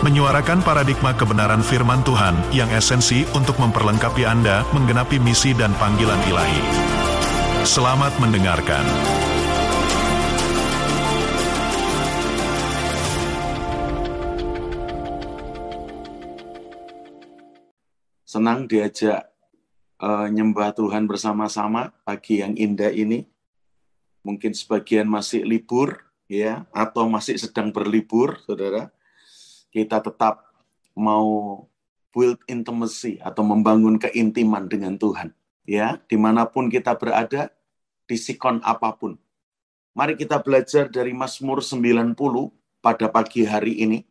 menyuarakan paradigma kebenaran firman Tuhan yang esensi untuk memperlengkapi Anda menggenapi misi dan panggilan ilahi. Selamat mendengarkan. Senang diajak uh, nyembah Tuhan bersama-sama pagi yang indah ini. Mungkin sebagian masih libur ya atau masih sedang berlibur, Saudara kita tetap mau build intimacy atau membangun keintiman dengan Tuhan. Ya, di mana pun kita berada, di sikon apa pun. Mari kita belajar dari Mazmur 90 pada pagi hari ini.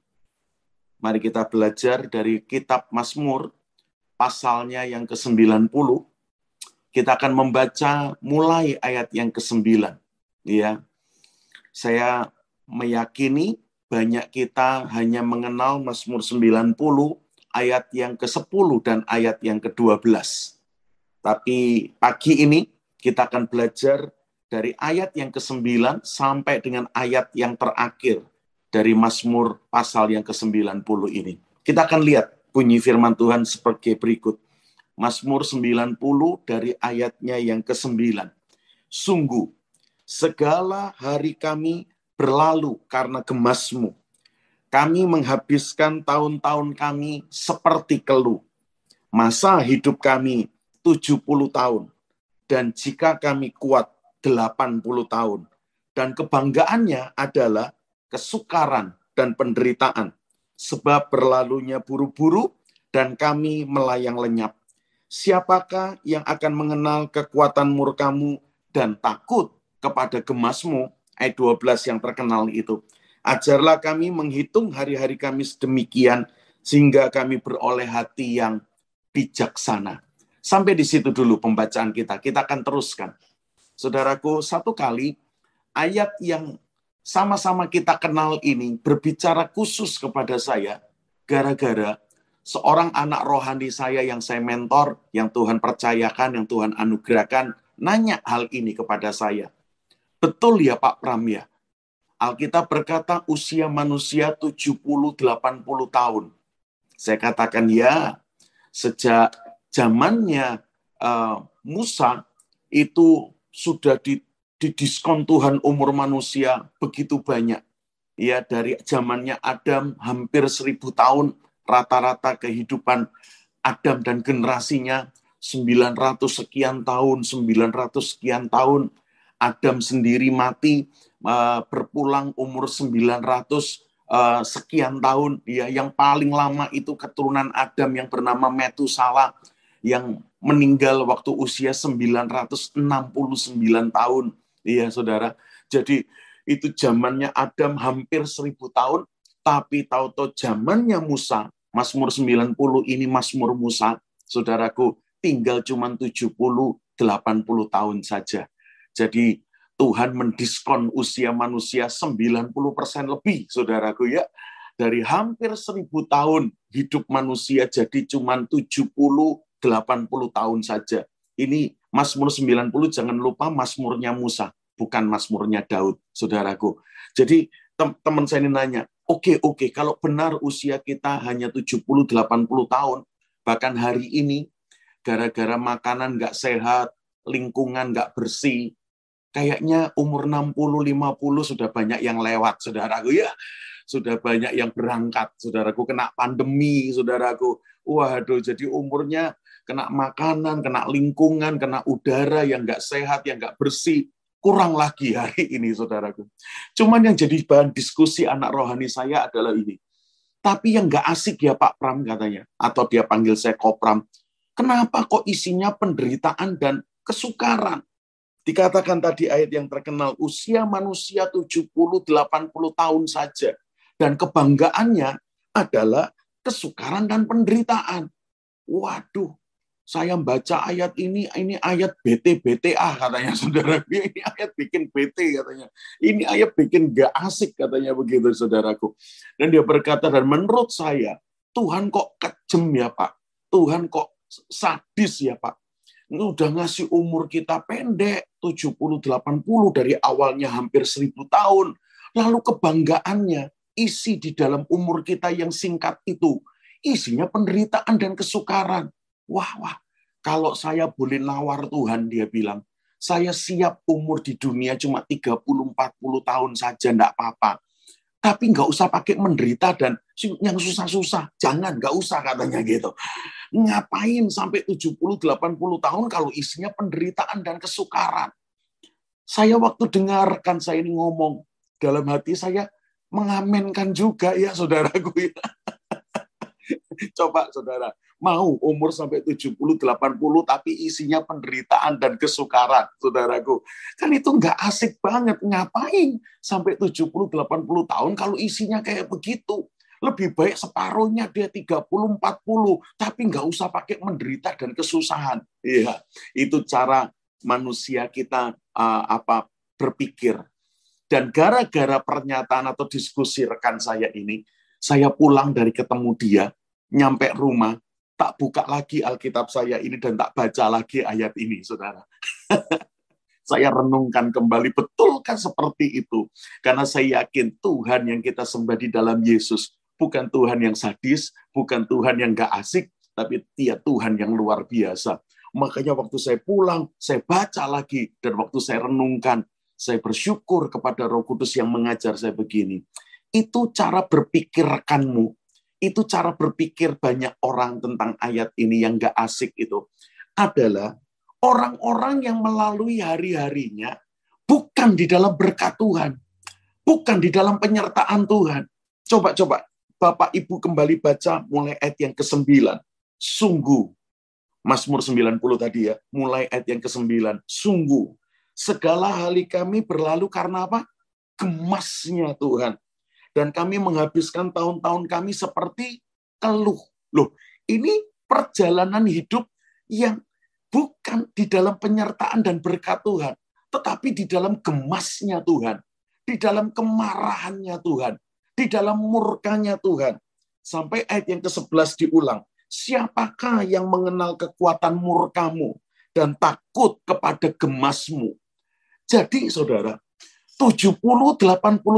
Mari kita belajar dari kitab Mazmur, pasalnya yang ke-90. Kita akan membaca mulai ayat yang ke-9. Ya, saya meyakini banyak kita hanya mengenal Mazmur 90 ayat yang ke-10 dan ayat yang ke-12. Tapi pagi ini kita akan belajar dari ayat yang ke-9 sampai dengan ayat yang terakhir dari Mazmur pasal yang ke-90 ini. Kita akan lihat bunyi firman Tuhan sebagai berikut. Mazmur 90 dari ayatnya yang ke-9. Sungguh, segala hari kami berlalu karena gemasmu. Kami menghabiskan tahun-tahun kami seperti keluh. Masa hidup kami 70 tahun. Dan jika kami kuat 80 tahun. Dan kebanggaannya adalah kesukaran dan penderitaan. Sebab berlalunya buru-buru dan kami melayang lenyap. Siapakah yang akan mengenal kekuatan murkamu dan takut kepada gemasmu ayat 12 yang terkenal itu. Ajarlah kami menghitung hari-hari kami sedemikian sehingga kami beroleh hati yang bijaksana. Sampai di situ dulu pembacaan kita. Kita akan teruskan. Saudaraku, satu kali ayat yang sama-sama kita kenal ini berbicara khusus kepada saya gara-gara seorang anak rohani saya yang saya mentor, yang Tuhan percayakan, yang Tuhan anugerahkan, nanya hal ini kepada saya. Betul ya Pak Pram ya. Alkitab berkata usia manusia 70-80 tahun. Saya katakan ya, sejak zamannya uh, Musa itu sudah di, didiskon Tuhan umur manusia begitu banyak. Ya dari zamannya Adam hampir seribu tahun rata-rata kehidupan Adam dan generasinya 900 sekian tahun, 900 sekian tahun Adam sendiri mati uh, berpulang umur 900 uh, sekian tahun. Ya yang paling lama itu keturunan Adam yang bernama Metusala yang meninggal waktu usia 969 tahun. Iya saudara. Jadi itu zamannya Adam hampir 1000 tahun tapi tahu-tahu zamannya Musa Mazmur 90 ini Mazmur Musa saudaraku tinggal cuma 70 80 tahun saja jadi Tuhan mendiskon usia manusia 90% lebih, saudaraku ya. Dari hampir seribu tahun hidup manusia jadi cuma 70-80 tahun saja. Ini Mazmur 90 jangan lupa Mazmurnya Musa, bukan Mazmurnya Daud, saudaraku. Jadi teman saya ini nanya, oke okay, oke, okay, kalau benar usia kita hanya 70-80 tahun, bahkan hari ini gara-gara makanan nggak sehat, lingkungan nggak bersih, kayaknya umur 60 50 sudah banyak yang lewat saudaraku ya. Sudah banyak yang berangkat. Saudaraku kena pandemi saudaraku. Waduh jadi umurnya kena makanan kena lingkungan kena udara yang nggak sehat yang nggak bersih kurang lagi hari ini saudaraku. Cuman yang jadi bahan diskusi anak rohani saya adalah ini. Tapi yang nggak asik ya Pak Pram katanya. Atau dia panggil saya Kopram. Kenapa kok isinya penderitaan dan kesukaran Dikatakan tadi ayat yang terkenal, usia manusia 70-80 tahun saja. Dan kebanggaannya adalah kesukaran dan penderitaan. Waduh, saya baca ayat ini, ini ayat BT-BTA katanya saudara. Ini ayat bikin BT katanya. Ini ayat bikin gak asik katanya begitu saudaraku. Dan dia berkata, dan menurut saya, Tuhan kok kejem ya Pak. Tuhan kok sadis ya Pak. Udah ngasih umur kita pendek, 70-80 dari awalnya hampir 1000 tahun. Lalu kebanggaannya, isi di dalam umur kita yang singkat itu, isinya penderitaan dan kesukaran Wah, wah, kalau saya boleh nawar Tuhan, dia bilang, saya siap umur di dunia cuma 30-40 tahun saja, enggak apa-apa. Tapi nggak usah pakai menderita dan yang susah-susah. Jangan, nggak usah katanya gitu. Ngapain sampai 70-80 tahun kalau isinya penderitaan dan kesukaran? Saya waktu dengarkan saya ini ngomong, dalam hati saya mengamenkan juga ya saudaraku ya. Coba saudara, mau umur sampai 70, 80, tapi isinya penderitaan dan kesukaran, saudaraku. Kan itu nggak asik banget. Ngapain sampai 70, 80 tahun kalau isinya kayak begitu? Lebih baik separuhnya dia 30, 40, tapi nggak usah pakai menderita dan kesusahan. Iya, itu cara manusia kita uh, apa berpikir. Dan gara-gara pernyataan atau diskusi rekan saya ini, saya pulang dari ketemu dia, nyampe rumah, tak buka lagi Alkitab saya ini dan tak baca lagi ayat ini, saudara. saya renungkan kembali, betulkah seperti itu? Karena saya yakin Tuhan yang kita sembah di dalam Yesus bukan Tuhan yang sadis, bukan Tuhan yang gak asik, tapi dia Tuhan yang luar biasa. Makanya waktu saya pulang, saya baca lagi, dan waktu saya renungkan, saya bersyukur kepada Roh Kudus yang mengajar saya begini. Itu cara berpikir rekanmu, itu cara berpikir banyak orang tentang ayat ini yang gak asik itu adalah orang-orang yang melalui hari-harinya bukan di dalam berkat Tuhan, bukan di dalam penyertaan Tuhan. Coba-coba Bapak Ibu kembali baca mulai ayat yang ke-9. Sungguh, Mazmur 90 tadi ya, mulai ayat yang ke-9. Sungguh, segala hal kami berlalu karena apa? Gemasnya Tuhan dan kami menghabiskan tahun-tahun kami seperti keluh. Loh, ini perjalanan hidup yang bukan di dalam penyertaan dan berkat Tuhan, tetapi di dalam gemasnya Tuhan, di dalam kemarahannya Tuhan, di dalam murkanya Tuhan. Sampai ayat yang ke-11 diulang. Siapakah yang mengenal kekuatan murkamu dan takut kepada gemasmu? Jadi saudara, 70-80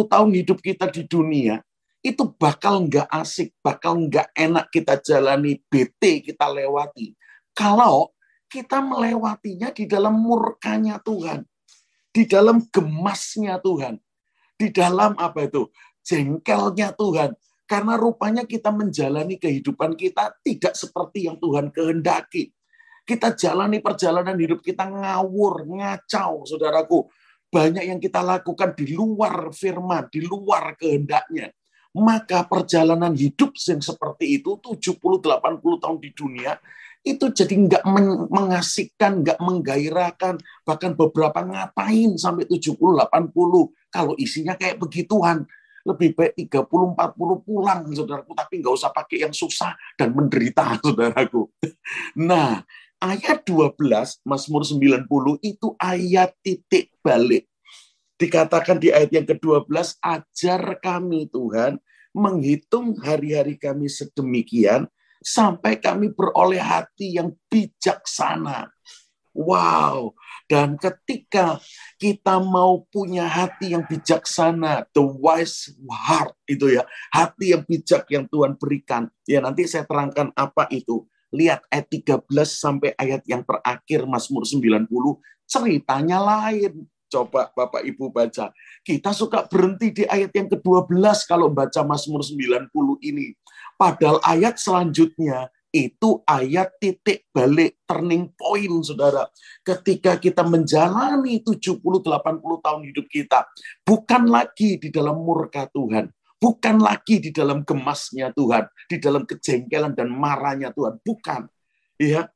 tahun hidup kita di dunia, itu bakal nggak asik, bakal nggak enak kita jalani, BT kita lewati. Kalau kita melewatinya di dalam murkanya Tuhan, di dalam gemasnya Tuhan, di dalam apa itu, jengkelnya Tuhan. Karena rupanya kita menjalani kehidupan kita tidak seperti yang Tuhan kehendaki. Kita jalani perjalanan hidup kita ngawur, ngacau, saudaraku banyak yang kita lakukan di luar firman, di luar kehendaknya. Maka perjalanan hidup yang seperti itu, 70-80 tahun di dunia, itu jadi nggak mengasihkan, nggak menggairahkan, bahkan beberapa ngapain sampai 70-80 kalau isinya kayak begituan. Lebih baik 30-40 pulang, saudaraku, tapi nggak usah pakai yang susah dan menderita, saudaraku. Nah, ayat 12 Mazmur 90 itu ayat titik balik. Dikatakan di ayat yang ke-12, ajar kami Tuhan menghitung hari-hari kami sedemikian sampai kami beroleh hati yang bijaksana. Wow, dan ketika kita mau punya hati yang bijaksana, the wise heart itu ya, hati yang bijak yang Tuhan berikan. Ya nanti saya terangkan apa itu. Lihat ayat 13 sampai ayat yang terakhir Mazmur 90, ceritanya lain. Coba Bapak Ibu baca. Kita suka berhenti di ayat yang ke-12 kalau baca Mazmur 90 ini. Padahal ayat selanjutnya itu ayat titik balik turning point saudara ketika kita menjalani 70 80 tahun hidup kita bukan lagi di dalam murka Tuhan bukan lagi di dalam gemasnya Tuhan, di dalam kejengkelan dan marahnya Tuhan, bukan. Ya,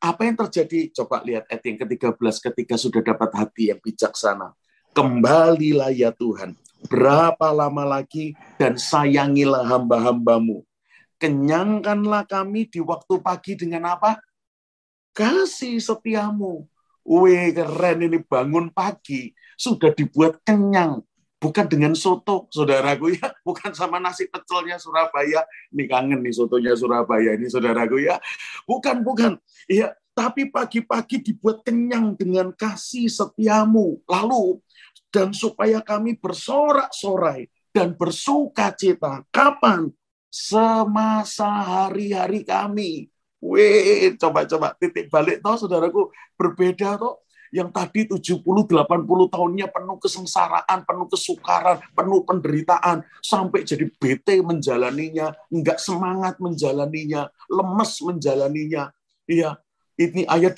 apa yang terjadi? Coba lihat ayat yang ke-13 ketika sudah dapat hati yang bijaksana. Kembalilah ya Tuhan, berapa lama lagi dan sayangilah hamba-hambamu. Kenyangkanlah kami di waktu pagi dengan apa? kasih setiamu. Wih, keren ini bangun pagi. Sudah dibuat kenyang. Bukan dengan soto, saudaraku ya. Bukan sama nasi pecelnya Surabaya. Ini kangen nih sotonya Surabaya ini, saudaraku ya. Bukan, bukan. Iya, tapi pagi-pagi dibuat kenyang dengan kasih setiamu. Lalu, dan supaya kami bersorak-sorai dan bersuka cita. Kapan? Semasa hari-hari kami. Wih, coba-coba titik balik toh saudaraku berbeda toh yang tadi 70 80 tahunnya penuh kesengsaraan, penuh kesukaran, penuh penderitaan sampai jadi bete menjalaninya, enggak semangat menjalaninya, lemes menjalaninya. Iya, ini ayat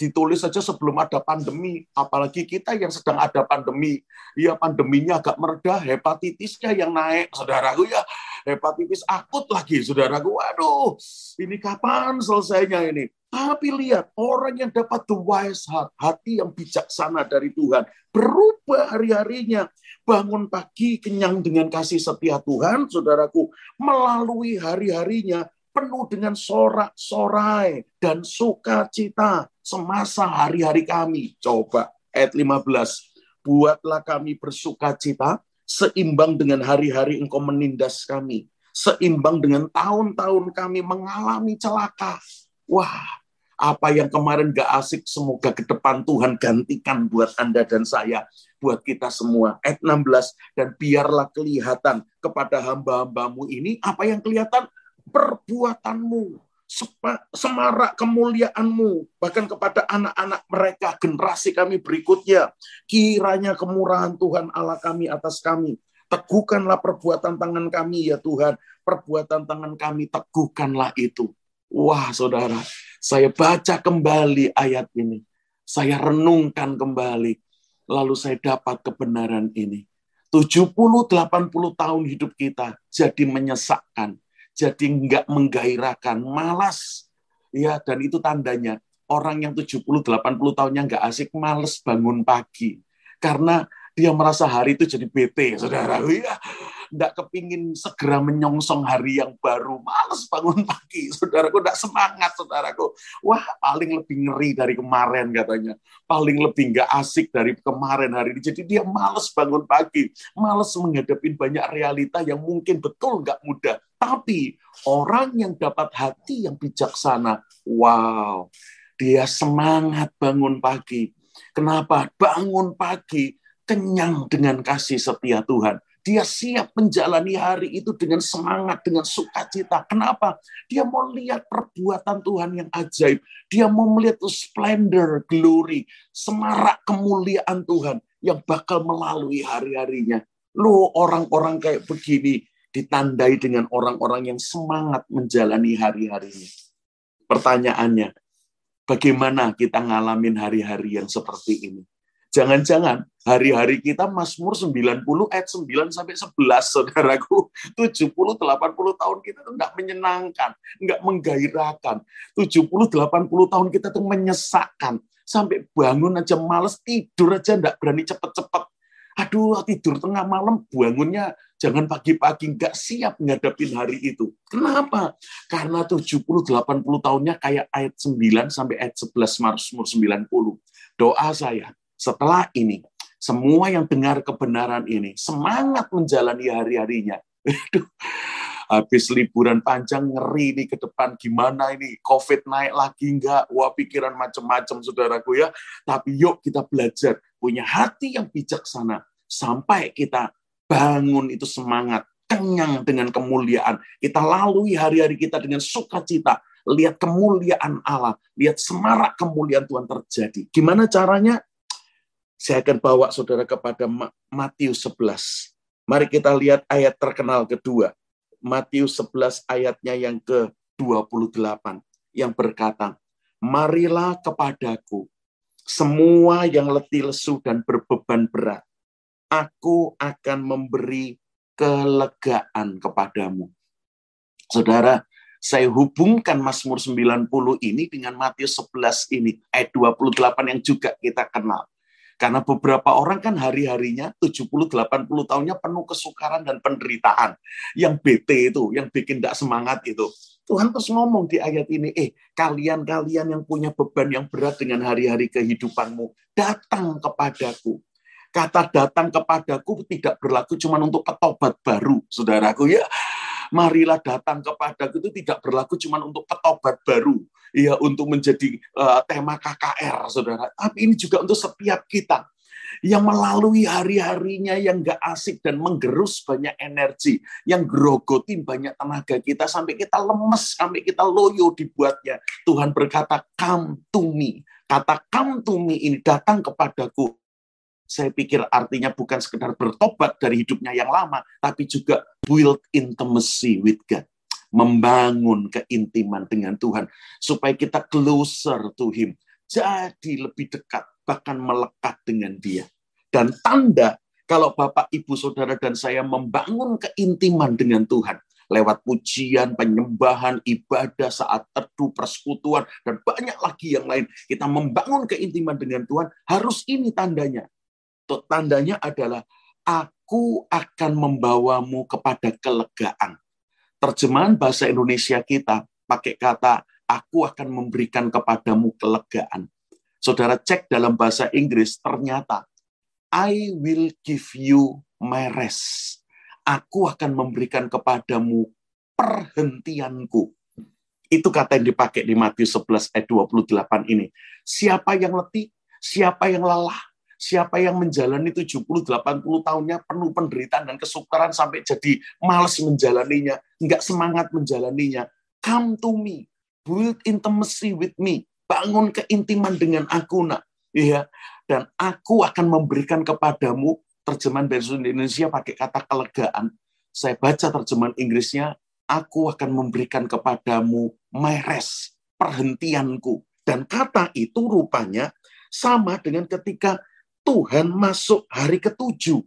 ditulis saja sebelum ada pandemi, apalagi kita yang sedang ada pandemi. Ya pandeminya agak meredah, hepatitisnya yang naik, saudaraku ya. Hepatitis akut lagi, saudaraku. Waduh, ini kapan selesainya ini? Tapi lihat, orang yang dapat the wise heart, hati yang bijaksana dari Tuhan, berubah hari-harinya. Bangun pagi kenyang dengan kasih setia Tuhan, saudaraku, melalui hari-harinya penuh dengan sorak-sorai dan sukacita semasa hari-hari kami. Coba ayat 15. Buatlah kami bersukacita seimbang dengan hari-hari engkau menindas kami. Seimbang dengan tahun-tahun kami mengalami celaka. Wah, apa yang kemarin gak asik, semoga ke depan Tuhan gantikan buat Anda dan saya, buat kita semua. Ayat 16, dan biarlah kelihatan kepada hamba-hambamu ini, apa yang kelihatan? perbuatanmu, semarak kemuliaanmu, bahkan kepada anak-anak mereka, generasi kami berikutnya. Kiranya kemurahan Tuhan Allah kami atas kami. Teguhkanlah perbuatan tangan kami ya Tuhan. Perbuatan tangan kami teguhkanlah itu. Wah saudara, saya baca kembali ayat ini. Saya renungkan kembali. Lalu saya dapat kebenaran ini. 70-80 tahun hidup kita jadi menyesakkan jadi nggak menggairahkan, malas. Ya, dan itu tandanya orang yang 70-80 tahunnya nggak asik, malas bangun pagi. Karena dia merasa hari itu jadi bete, saudara. Ya, nggak kepingin segera menyongsong hari yang baru. Males bangun pagi, saudaraku. Nggak semangat, saudaraku. Wah, paling lebih ngeri dari kemarin katanya. Paling lebih nggak asik dari kemarin hari ini. Jadi dia males bangun pagi. Males menghadapi banyak realita yang mungkin betul nggak mudah. Tapi orang yang dapat hati yang bijaksana, wow, dia semangat bangun pagi. Kenapa? Bangun pagi kenyang dengan kasih setia Tuhan dia siap menjalani hari itu dengan semangat, dengan sukacita. Kenapa? Dia mau lihat perbuatan Tuhan yang ajaib. Dia mau melihat splendor, glory, semarak kemuliaan Tuhan yang bakal melalui hari-harinya. Lo orang-orang kayak begini ditandai dengan orang-orang yang semangat menjalani hari-harinya. Pertanyaannya, bagaimana kita ngalamin hari-hari yang seperti ini? Jangan-jangan hari-hari kita Mazmur 90 ayat 9 sampai 11, saudaraku. 70, 80 tahun kita itu enggak menyenangkan, enggak menggairahkan. 70, 80 tahun kita tuh menyesakkan. Sampai bangun aja males, tidur aja enggak berani cepet-cepet. Aduh, tidur tengah malam, bangunnya jangan pagi-pagi, enggak siap ngadapin hari itu. Kenapa? Karena 70, 80 tahunnya kayak ayat 9 sampai ayat 11 Mazmur 90. Doa saya, setelah ini, semua yang dengar kebenaran ini semangat menjalani hari-harinya. habis liburan panjang ngeri nih ke depan. Gimana ini? Covid naik lagi enggak wah pikiran macam-macam saudaraku ya. Tapi yuk kita belajar punya hati yang bijaksana. Sampai kita bangun itu semangat kenyang dengan kemuliaan. Kita lalui hari-hari kita dengan sukacita. Lihat kemuliaan Allah. Lihat semarak kemuliaan Tuhan terjadi. Gimana caranya saya akan bawa saudara kepada Matius 11. Mari kita lihat ayat terkenal kedua. Matius 11 ayatnya yang ke-28 yang berkata, Marilah kepadaku semua yang letih lesu dan berbeban berat. Aku akan memberi kelegaan kepadamu. Saudara, saya hubungkan Mazmur 90 ini dengan Matius 11 ini, ayat 28 yang juga kita kenal. Karena beberapa orang kan hari-harinya 70-80 tahunnya penuh kesukaran dan penderitaan. Yang bete itu, yang bikin tidak semangat itu. Tuhan terus ngomong di ayat ini, eh kalian-kalian yang punya beban yang berat dengan hari-hari kehidupanmu, datang kepadaku. Kata datang kepadaku tidak berlaku cuma untuk petobat baru, saudaraku ya. Marilah datang kepadaku itu tidak berlaku cuma untuk petobat baru, ya untuk menjadi uh, tema KKR, saudara. Tapi ini juga untuk setiap kita yang melalui hari-harinya yang gak asik dan menggerus banyak energi, yang grogotin banyak tenaga kita sampai kita lemes, sampai kita loyo dibuatnya. Tuhan berkata, come to me. Kata come to me ini datang kepadaku. Saya pikir artinya bukan sekedar bertobat dari hidupnya yang lama, tapi juga build intimacy with God membangun keintiman dengan Tuhan supaya kita closer to him jadi lebih dekat bahkan melekat dengan dia. Dan tanda kalau Bapak, Ibu, Saudara, dan saya membangun keintiman dengan Tuhan, lewat pujian, penyembahan, ibadah, saat teduh, persekutuan, dan banyak lagi yang lain. Kita membangun keintiman dengan Tuhan, harus ini tandanya. Tandanya adalah, aku akan membawamu kepada kelegaan. Terjemahan bahasa Indonesia kita pakai kata, aku akan memberikan kepadamu kelegaan. Saudara cek dalam bahasa Inggris, ternyata I will give you my rest. Aku akan memberikan kepadamu perhentianku. Itu kata yang dipakai di Matius 11 ayat 28 ini. Siapa yang letih, siapa yang lelah, siapa yang menjalani 70-80 tahunnya penuh penderitaan dan kesukaran sampai jadi males menjalaninya, enggak semangat menjalaninya. Come to me, build intimacy with me, bangun keintiman dengan aku nak. Iya. Dan aku akan memberikan kepadamu terjemahan bahasa Indonesia pakai kata kelegaan. Saya baca terjemahan Inggrisnya aku akan memberikan kepadamu my rest perhentianku. Dan kata itu rupanya sama dengan ketika Tuhan masuk hari ketujuh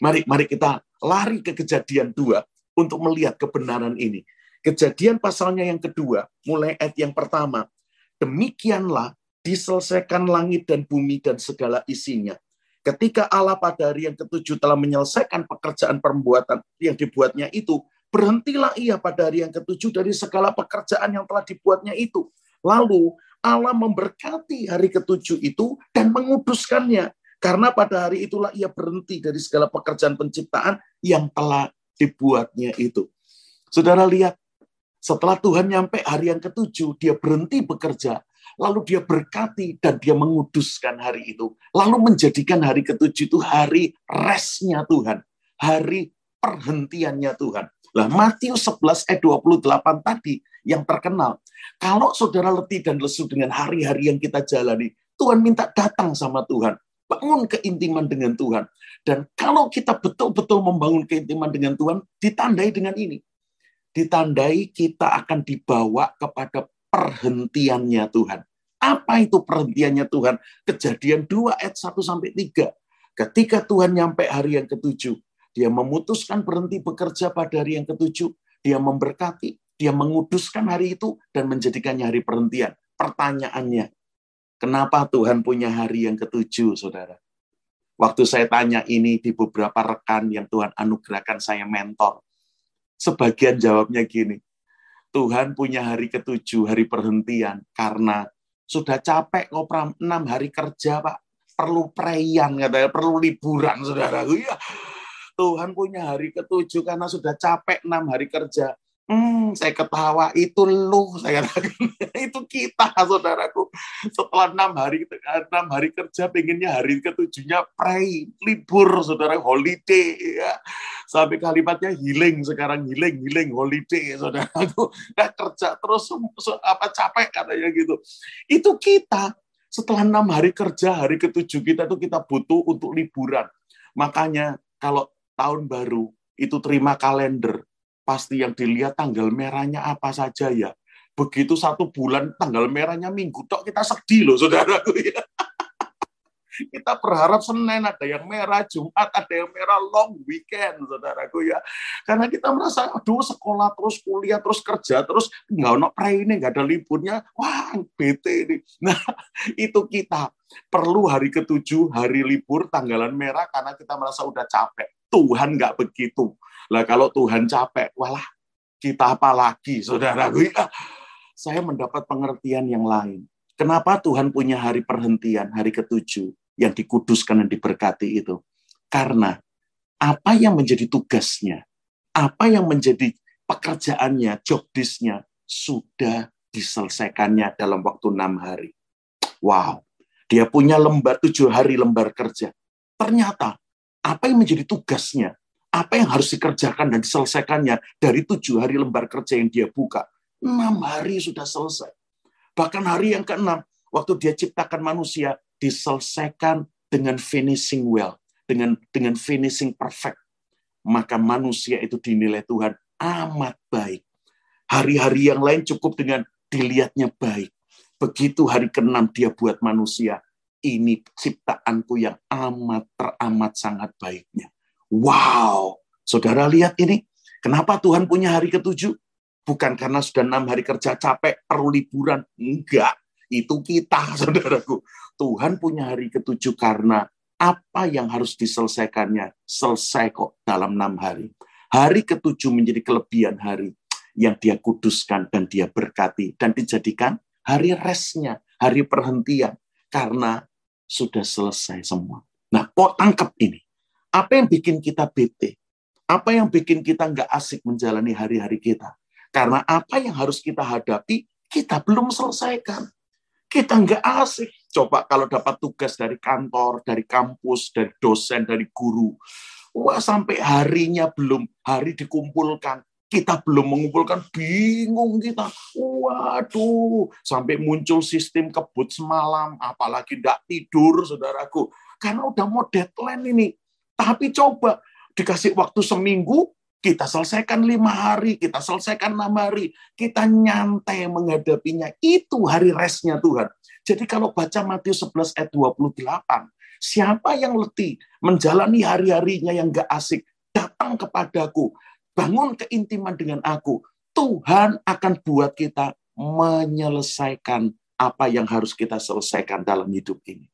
mari mari kita lari ke kejadian dua untuk melihat kebenaran ini kejadian pasalnya yang kedua mulai ayat yang pertama Demikianlah diselesaikan langit dan bumi dan segala isinya. Ketika Allah pada hari yang ketujuh telah menyelesaikan pekerjaan perbuatan yang dibuatnya itu, berhentilah ia pada hari yang ketujuh dari segala pekerjaan yang telah dibuatnya itu. Lalu Allah memberkati hari ketujuh itu dan menguduskannya. Karena pada hari itulah ia berhenti dari segala pekerjaan penciptaan yang telah dibuatnya itu. Saudara lihat, setelah Tuhan nyampe hari yang ketujuh, dia berhenti bekerja, lalu dia berkati dan dia menguduskan hari itu. Lalu menjadikan hari ketujuh itu hari restnya Tuhan, hari perhentiannya Tuhan. Lah Matius 11 ayat 28 tadi yang terkenal. Kalau saudara letih dan lesu dengan hari-hari yang kita jalani, Tuhan minta datang sama Tuhan. Bangun keintiman dengan Tuhan. Dan kalau kita betul-betul membangun keintiman dengan Tuhan, ditandai dengan ini ditandai kita akan dibawa kepada perhentiannya Tuhan. Apa itu perhentiannya Tuhan? Kejadian 2 ayat 1 sampai 3. Ketika Tuhan nyampe hari yang ketujuh, dia memutuskan berhenti bekerja pada hari yang ketujuh, dia memberkati, dia menguduskan hari itu dan menjadikannya hari perhentian. Pertanyaannya, kenapa Tuhan punya hari yang ketujuh, saudara? Waktu saya tanya ini di beberapa rekan yang Tuhan anugerahkan saya mentor, Sebagian jawabnya gini, Tuhan punya hari ketujuh, hari perhentian, karena sudah capek ngopram enam hari kerja, Pak. Perlu perayaan, katanya, perlu liburan, saudara. Ya, Tuhan punya hari ketujuh karena sudah capek enam hari kerja. Hmm, saya ketawa itu lu, saya katakan itu kita, saudaraku. Setelah enam hari enam hari kerja, pengennya hari ketujuhnya pray, libur, saudara, holiday, ya. Sampai kalimatnya healing, sekarang healing, healing, holiday, saudaraku. Nah, kerja terus apa capek katanya gitu. Itu kita. Setelah enam hari kerja, hari ketujuh kita itu kita butuh untuk liburan. Makanya kalau tahun baru itu terima kalender, pasti yang dilihat tanggal merahnya apa saja ya. Begitu satu bulan tanggal merahnya minggu tok kita sedih loh saudaraku ya. Kita berharap Senin ada yang merah, Jumat ada yang merah, long weekend, saudaraku ya. Karena kita merasa, aduh sekolah terus, kuliah terus, kerja terus, nggak ono ini, nggak ada liburnya, wah bete ini. Nah, itu kita perlu hari ketujuh, hari libur, tanggalan merah, karena kita merasa udah capek. Tuhan nggak begitu. Lah kalau Tuhan capek, walah kita apa lagi, saudara? Ya, saya mendapat pengertian yang lain. Kenapa Tuhan punya hari perhentian, hari ketujuh, yang dikuduskan dan diberkati itu? Karena apa yang menjadi tugasnya, apa yang menjadi pekerjaannya, job disk-nya, sudah diselesaikannya dalam waktu enam hari. Wow, dia punya lembar tujuh hari lembar kerja. Ternyata apa yang menjadi tugasnya, apa yang harus dikerjakan dan diselesaikannya dari tujuh hari lembar kerja yang dia buka. Enam hari sudah selesai. Bahkan hari yang keenam, waktu dia ciptakan manusia, diselesaikan dengan finishing well, dengan dengan finishing perfect. Maka manusia itu dinilai Tuhan amat baik. Hari-hari yang lain cukup dengan dilihatnya baik. Begitu hari keenam dia buat manusia, ini ciptaanku yang amat teramat sangat baiknya. Wow, saudara lihat ini. Kenapa Tuhan punya hari ketujuh? Bukan karena sudah enam hari kerja capek, perlu liburan. Enggak, itu kita, saudaraku. Tuhan punya hari ketujuh karena apa yang harus diselesaikannya selesai kok dalam enam hari. Hari ketujuh menjadi kelebihan hari yang dia kuduskan dan dia berkati dan dijadikan hari restnya, hari perhentian karena sudah selesai semua. Nah, kok tangkap ini. Apa yang bikin kita bete? Apa yang bikin kita nggak asik menjalani hari-hari kita? Karena apa yang harus kita hadapi, kita belum selesaikan. Kita nggak asik. Coba kalau dapat tugas dari kantor, dari kampus, dari dosen, dari guru. Wah, sampai harinya belum, hari dikumpulkan. Kita belum mengumpulkan, bingung kita. Waduh, sampai muncul sistem kebut semalam, apalagi tidak tidur, saudaraku. Karena udah mau deadline ini tapi coba dikasih waktu seminggu, kita selesaikan lima hari, kita selesaikan enam hari, kita nyantai menghadapinya. Itu hari restnya Tuhan. Jadi kalau baca Matius 11 ayat 28, siapa yang letih menjalani hari-harinya yang gak asik, datang kepadaku, bangun keintiman dengan aku, Tuhan akan buat kita menyelesaikan apa yang harus kita selesaikan dalam hidup ini.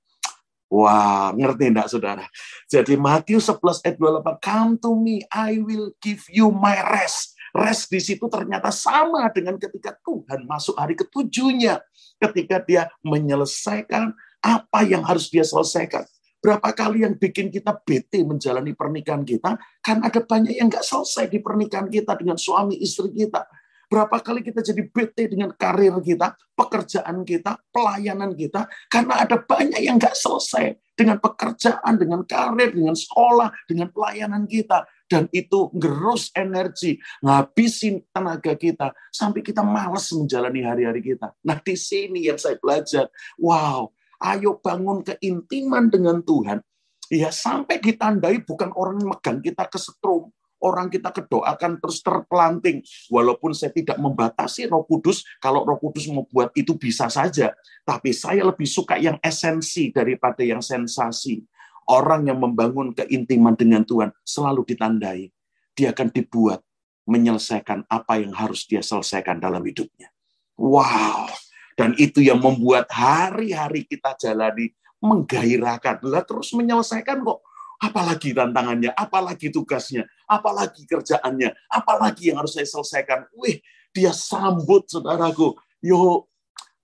Wah, ngerti enggak saudara? Jadi Matius 11 ayat 28, Come to me, I will give you my rest. Rest di situ ternyata sama dengan ketika Tuhan masuk hari ketujuhnya. Ketika dia menyelesaikan apa yang harus dia selesaikan. Berapa kali yang bikin kita bete menjalani pernikahan kita, kan ada banyak yang nggak selesai di pernikahan kita dengan suami istri kita Berapa kali kita jadi bete dengan karir kita, pekerjaan kita, pelayanan kita, karena ada banyak yang nggak selesai dengan pekerjaan, dengan karir, dengan sekolah, dengan pelayanan kita. Dan itu ngerus energi, ngabisin tenaga kita, sampai kita males menjalani hari-hari kita. Nah di sini yang saya belajar, wow, ayo bangun keintiman dengan Tuhan, ya sampai ditandai bukan orang megang kita ke setrum, orang kita kedoakan terus terpelanting. Walaupun saya tidak membatasi roh kudus, kalau roh kudus membuat itu bisa saja. Tapi saya lebih suka yang esensi daripada yang sensasi. Orang yang membangun keintiman dengan Tuhan selalu ditandai. Dia akan dibuat menyelesaikan apa yang harus dia selesaikan dalam hidupnya. Wow. Dan itu yang membuat hari-hari kita jalani menggairahkan. Lah terus menyelesaikan kok Apalagi tantangannya, apalagi tugasnya, apalagi kerjaannya, apalagi yang harus saya selesaikan. Wih, dia sambut saudaraku. Yo,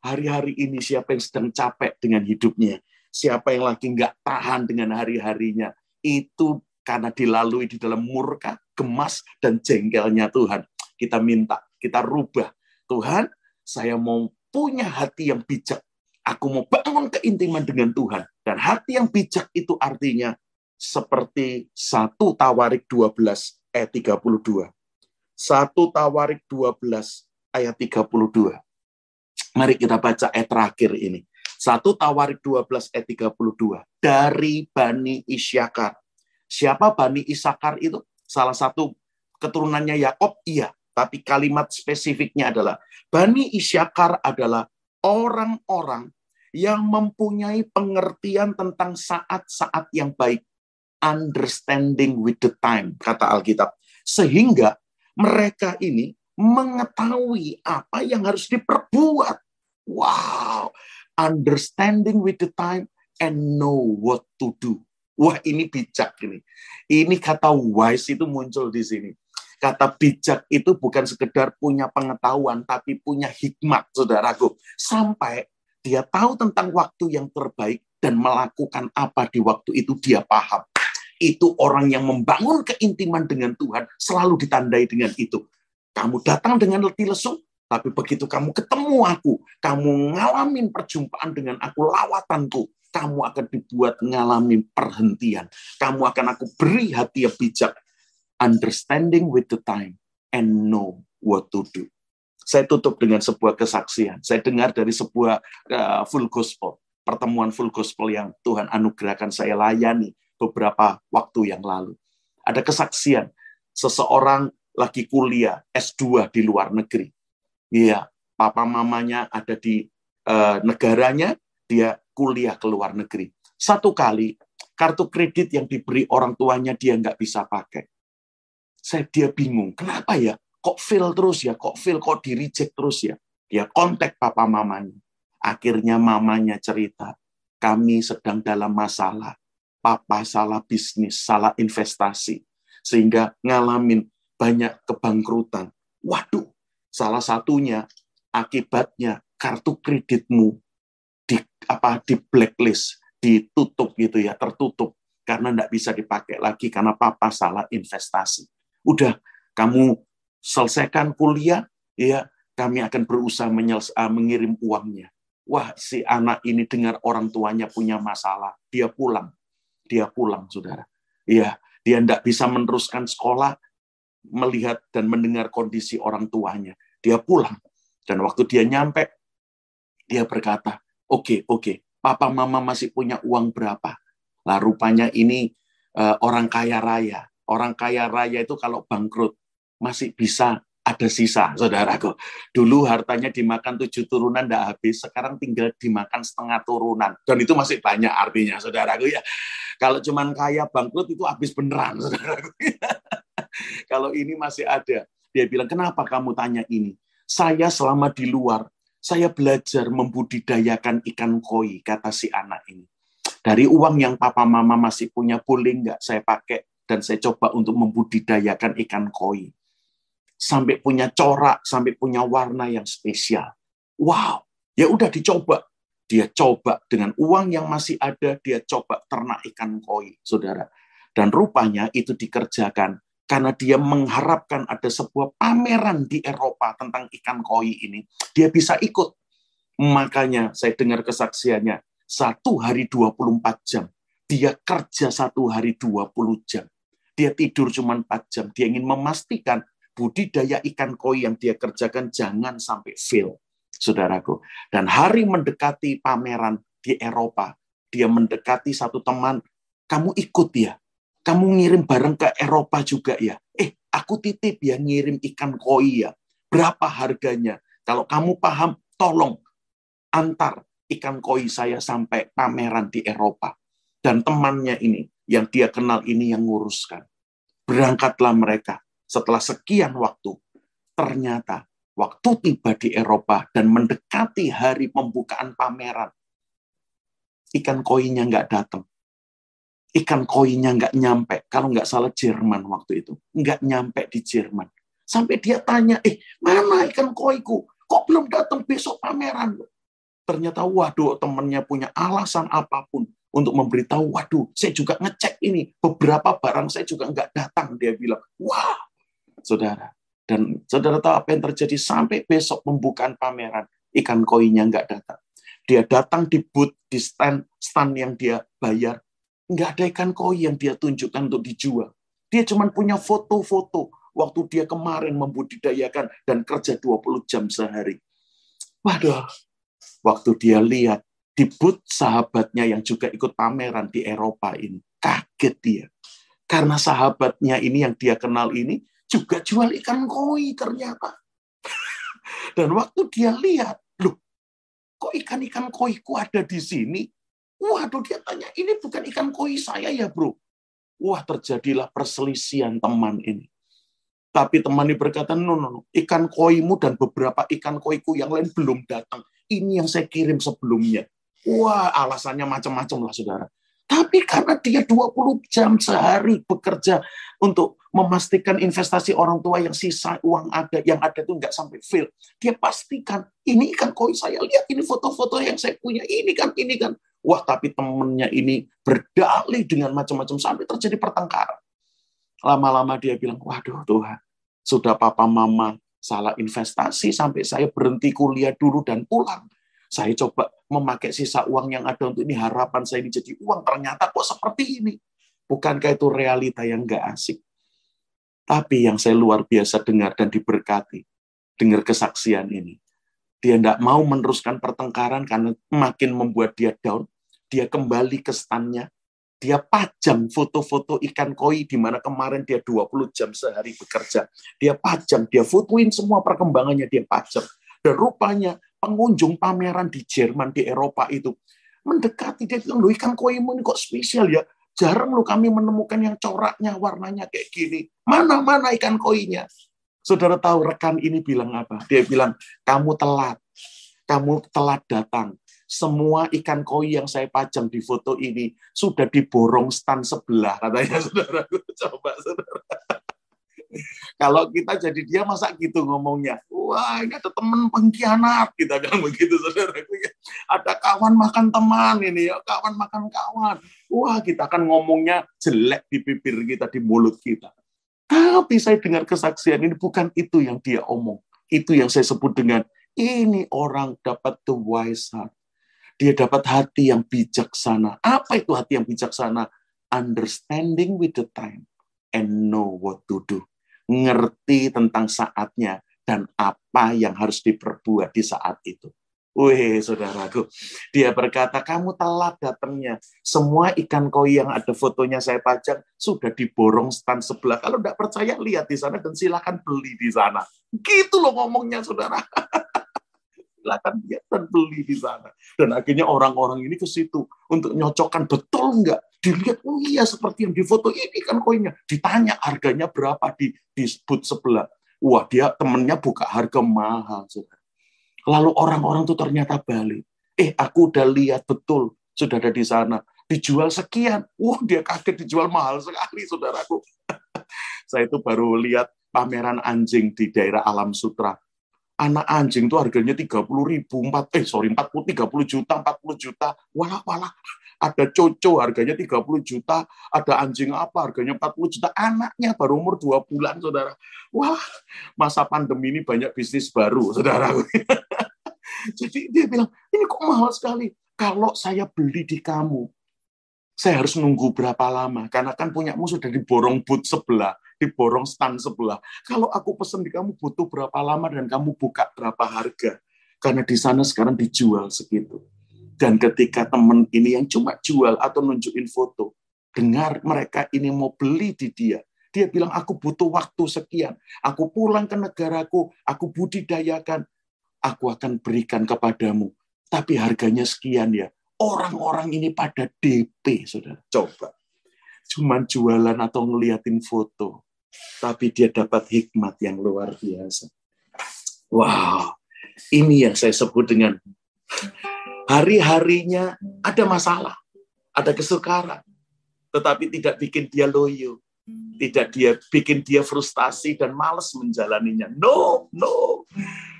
hari-hari ini siapa yang sedang capek dengan hidupnya? Siapa yang lagi nggak tahan dengan hari-harinya? Itu karena dilalui di dalam murka, gemas, dan jengkelnya Tuhan. Kita minta, kita rubah. Tuhan, saya mau punya hati yang bijak. Aku mau bangun keintiman dengan Tuhan. Dan hati yang bijak itu artinya seperti satu Tawarik 12 ayat 32. Satu Tawarik 12 ayat 32. Mari kita baca ayat terakhir ini. Satu Tawarik 12 ayat 32. Dari Bani Isyakar. Siapa Bani Isakar itu? Salah satu keturunannya Yakob? Iya. Tapi kalimat spesifiknya adalah Bani Isyakar adalah orang-orang yang mempunyai pengertian tentang saat-saat yang baik understanding with the time, kata Alkitab. Sehingga mereka ini mengetahui apa yang harus diperbuat. Wow, understanding with the time and know what to do. Wah, ini bijak ini. Ini kata wise itu muncul di sini. Kata bijak itu bukan sekedar punya pengetahuan, tapi punya hikmat, saudaraku. Sampai dia tahu tentang waktu yang terbaik dan melakukan apa di waktu itu dia paham. Itu orang yang membangun keintiman dengan Tuhan selalu ditandai dengan itu. Kamu datang dengan letih lesu, tapi begitu kamu ketemu aku, kamu ngalamin perjumpaan dengan aku, lawatanku, kamu akan dibuat ngalamin perhentian. Kamu akan aku beri hati yang bijak understanding with the time and know what to do. Saya tutup dengan sebuah kesaksian. Saya dengar dari sebuah uh, full gospel, pertemuan full gospel yang Tuhan anugerahkan saya layani beberapa waktu yang lalu. Ada kesaksian seseorang lagi kuliah S2 di luar negeri. Iya, papa mamanya ada di uh, negaranya, dia kuliah ke luar negeri. Satu kali kartu kredit yang diberi orang tuanya dia nggak bisa pakai saya dia bingung. Kenapa ya? Kok fail terus ya? Kok fail? Kok di reject terus ya? Dia kontak papa mamanya. Akhirnya mamanya cerita, kami sedang dalam masalah. Papa salah bisnis, salah investasi. Sehingga ngalamin banyak kebangkrutan. Waduh, salah satunya akibatnya kartu kreditmu di apa di blacklist, ditutup gitu ya, tertutup karena tidak bisa dipakai lagi karena papa salah investasi. Udah kamu selesaikan kuliah, ya kami akan berusaha menyelesa, mengirim uangnya. Wah, si anak ini dengar orang tuanya punya masalah, dia pulang. Dia pulang, saudara. Iya, dia tidak bisa meneruskan sekolah, melihat dan mendengar kondisi orang tuanya. Dia pulang. Dan waktu dia nyampe, dia berkata, oke, okay, oke, okay, papa mama masih punya uang berapa? Lah rupanya ini uh, orang kaya raya orang kaya raya itu kalau bangkrut masih bisa ada sisa, saudaraku. Dulu hartanya dimakan tujuh turunan tidak habis, sekarang tinggal dimakan setengah turunan. Dan itu masih banyak artinya, saudaraku ya. Kalau cuman kaya bangkrut itu habis beneran, saudaraku. Kalau ini masih ada. Dia bilang, kenapa kamu tanya ini? Saya selama di luar, saya belajar membudidayakan ikan koi, kata si anak ini. Dari uang yang papa mama masih punya, boleh nggak saya pakai dan saya coba untuk membudidayakan ikan koi. Sampai punya corak, sampai punya warna yang spesial. Wow, ya udah dicoba. Dia coba dengan uang yang masih ada, dia coba ternak ikan koi, saudara. Dan rupanya itu dikerjakan karena dia mengharapkan ada sebuah pameran di Eropa tentang ikan koi ini. Dia bisa ikut. Makanya saya dengar kesaksiannya, satu hari 24 jam. Dia kerja satu hari 20 jam. Dia tidur cuma 4 jam. Dia ingin memastikan budidaya ikan koi yang dia kerjakan jangan sampai fail, saudaraku. Dan hari mendekati pameran di Eropa, dia mendekati satu teman, kamu ikut ya, kamu ngirim bareng ke Eropa juga ya. Eh, aku titip ya ngirim ikan koi ya. Berapa harganya? Kalau kamu paham, tolong antar ikan koi saya sampai pameran di Eropa. Dan temannya ini yang dia kenal ini yang nguruskan. Berangkatlah mereka setelah sekian waktu. Ternyata waktu tiba di Eropa dan mendekati hari pembukaan pameran, ikan koinya nggak datang. Ikan koinya nggak nyampe. Kalau nggak salah Jerman waktu itu. Nggak nyampe di Jerman. Sampai dia tanya, eh mana ikan koiku? Kok belum datang besok pameran? Ternyata waduh temennya punya alasan apa pun untuk memberitahu, waduh, saya juga ngecek ini, beberapa barang saya juga nggak datang. Dia bilang, wah, saudara. Dan saudara tahu apa yang terjadi sampai besok pembukaan pameran, ikan koinnya nggak datang. Dia datang di booth, di stand, stand yang dia bayar, nggak ada ikan koi yang dia tunjukkan untuk dijual. Dia cuma punya foto-foto waktu dia kemarin membudidayakan dan kerja 20 jam sehari. Waduh, waktu dia lihat di booth sahabatnya yang juga ikut pameran di Eropa ini. Kaget dia. Karena sahabatnya ini yang dia kenal ini juga jual ikan koi ternyata. Dan waktu dia lihat, loh, kok ikan-ikan koiku ada di sini? Waduh, dia tanya, ini bukan ikan koi saya ya bro? Wah, terjadilah perselisihan teman ini. Tapi teman ini berkata, no, no, no, ikan koimu dan beberapa ikan koiku yang lain belum datang. Ini yang saya kirim sebelumnya. Wah, alasannya macam-macam lah, saudara. Tapi karena dia 20 jam sehari bekerja untuk memastikan investasi orang tua yang sisa uang ada yang ada itu nggak sampai fail. Dia pastikan ini ikan koi saya lihat ini foto-foto yang saya punya ini kan ini kan. Wah tapi temennya ini berdalih dengan macam-macam sampai terjadi pertengkaran. Lama-lama dia bilang, waduh Tuhan, sudah papa mama salah investasi sampai saya berhenti kuliah dulu dan pulang. Saya coba memakai sisa uang yang ada untuk ini harapan saya ini jadi uang ternyata kok seperti ini. Bukankah itu realita yang nggak asik? Tapi yang saya luar biasa dengar dan diberkati, dengar kesaksian ini. Dia tidak mau meneruskan pertengkaran karena makin membuat dia down. Dia kembali ke stannya. Dia pajang foto-foto ikan koi di mana kemarin dia 20 jam sehari bekerja. Dia pajang, dia fotoin semua perkembangannya, dia pajang. Dan rupanya pengunjung pameran di Jerman, di Eropa itu mendekati dia bilang, loh ikan koimu ini kok spesial ya? Jarang lo kami menemukan yang coraknya, warnanya kayak gini. Mana-mana ikan koinya? Saudara tahu rekan ini bilang apa? Dia bilang, kamu telat. Kamu telat datang. Semua ikan koi yang saya pajang di foto ini sudah diborong stand sebelah, katanya saudara. Coba saudara. Kalau kita jadi dia masa gitu ngomongnya. Wah, ini ada teman pengkhianat kita bilang begitu saudara. Ada kawan makan teman ini ya, kawan makan kawan. Wah, kita akan ngomongnya jelek di bibir kita, di mulut kita. Tapi saya dengar kesaksian ini bukan itu yang dia omong. Itu yang saya sebut dengan ini orang dapat the wise heart. Dia dapat hati yang bijaksana. Apa itu hati yang bijaksana? Understanding with the time and know what to do ngerti tentang saatnya dan apa yang harus diperbuat di saat itu. Wih, saudaraku. Dia berkata, kamu telat datangnya. Semua ikan koi yang ada fotonya saya pajang sudah diborong stand sebelah. Kalau tidak percaya, lihat di sana dan silakan beli di sana. Gitu loh ngomongnya, saudara. silakan lihat dan beli di sana. Dan akhirnya orang-orang ini ke situ untuk nyocokkan betul nggak dilihat oh iya seperti yang di foto ini kan koinnya. Ditanya harganya berapa di disebut sebelah. Wah dia temennya buka harga mahal lalu orang-orang tuh ternyata balik. Eh aku udah lihat betul sudah ada di sana. Dijual sekian. Wah dia kaget dijual mahal sekali saudaraku. Saya itu baru lihat pameran anjing di daerah Alam Sutra. Anak anjing itu harganya 30 ribu, 4, eh sorry, 40, 30 juta, 40 juta, walah, walah. Ada coco harganya 30 juta, ada anjing apa harganya 40 juta, anaknya baru umur 2 bulan, saudara. Wah, masa pandemi ini banyak bisnis baru, saudara. Jadi dia bilang, ini kok mahal sekali. Kalau saya beli di kamu, saya harus nunggu berapa lama? Karena kan punyamu sudah diborong booth sebelah diborong stand sebelah. Kalau aku pesen di kamu butuh berapa lama dan kamu buka berapa harga. Karena di sana sekarang dijual segitu. Dan ketika teman ini yang cuma jual atau nunjukin foto, dengar mereka ini mau beli di dia. Dia bilang, aku butuh waktu sekian. Aku pulang ke negaraku, aku budidayakan. Aku akan berikan kepadamu. Tapi harganya sekian ya. Orang-orang ini pada DP, saudara. Coba. Cuman jualan atau ngeliatin foto tapi dia dapat hikmat yang luar biasa. Wow, ini yang saya sebut dengan hari-harinya ada masalah, ada kesukaran, tetapi tidak bikin dia loyo, tidak dia bikin dia frustasi dan malas menjalaninya. No, no.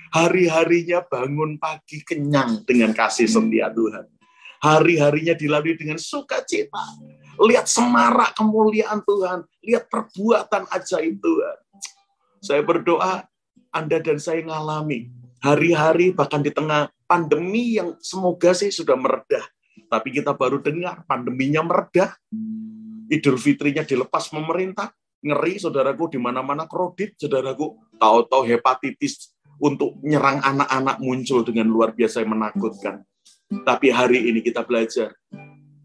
Hari-harinya bangun pagi kenyang dengan kasih setia Tuhan. Hari-harinya dilalui dengan sukacita lihat semarak kemuliaan Tuhan, lihat perbuatan ajaib Tuhan. Saya berdoa Anda dan saya ngalami hari-hari bahkan di tengah pandemi yang semoga sih sudah meredah. Tapi kita baru dengar pandeminya meredah. Idul Fitrinya dilepas pemerintah. Ngeri saudaraku di mana-mana kredit saudaraku. Tahu-tahu hepatitis untuk menyerang anak-anak muncul dengan luar biasa yang menakutkan. Tapi hari ini kita belajar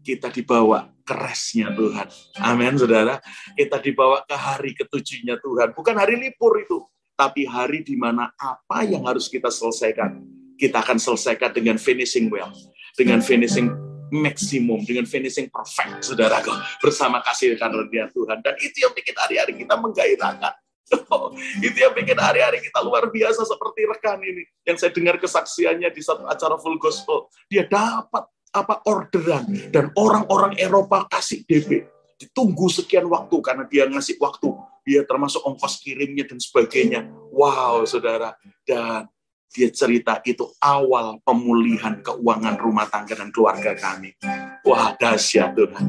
kita dibawa keresnya Tuhan. Amin, saudara. Kita dibawa ke hari ketujuhnya Tuhan. Bukan hari libur itu, tapi hari di mana apa yang harus kita selesaikan, kita akan selesaikan dengan finishing well, dengan finishing maksimum, dengan finishing perfect, saudara. Bersama kasih karunia Tuhan. Dan itu yang bikin hari-hari kita menggairahkan. Itu yang bikin hari-hari kita luar biasa seperti rekan ini. Yang saya dengar kesaksiannya di satu acara full gospel. Dia dapat apa orderan dan orang-orang Eropa kasih DP ditunggu sekian waktu karena dia ngasih waktu dia termasuk ongkos kirimnya dan sebagainya. Wow saudara. Dan dia cerita itu awal pemulihan keuangan rumah tangga dan keluarga kami. Wah dahsyat Tuhan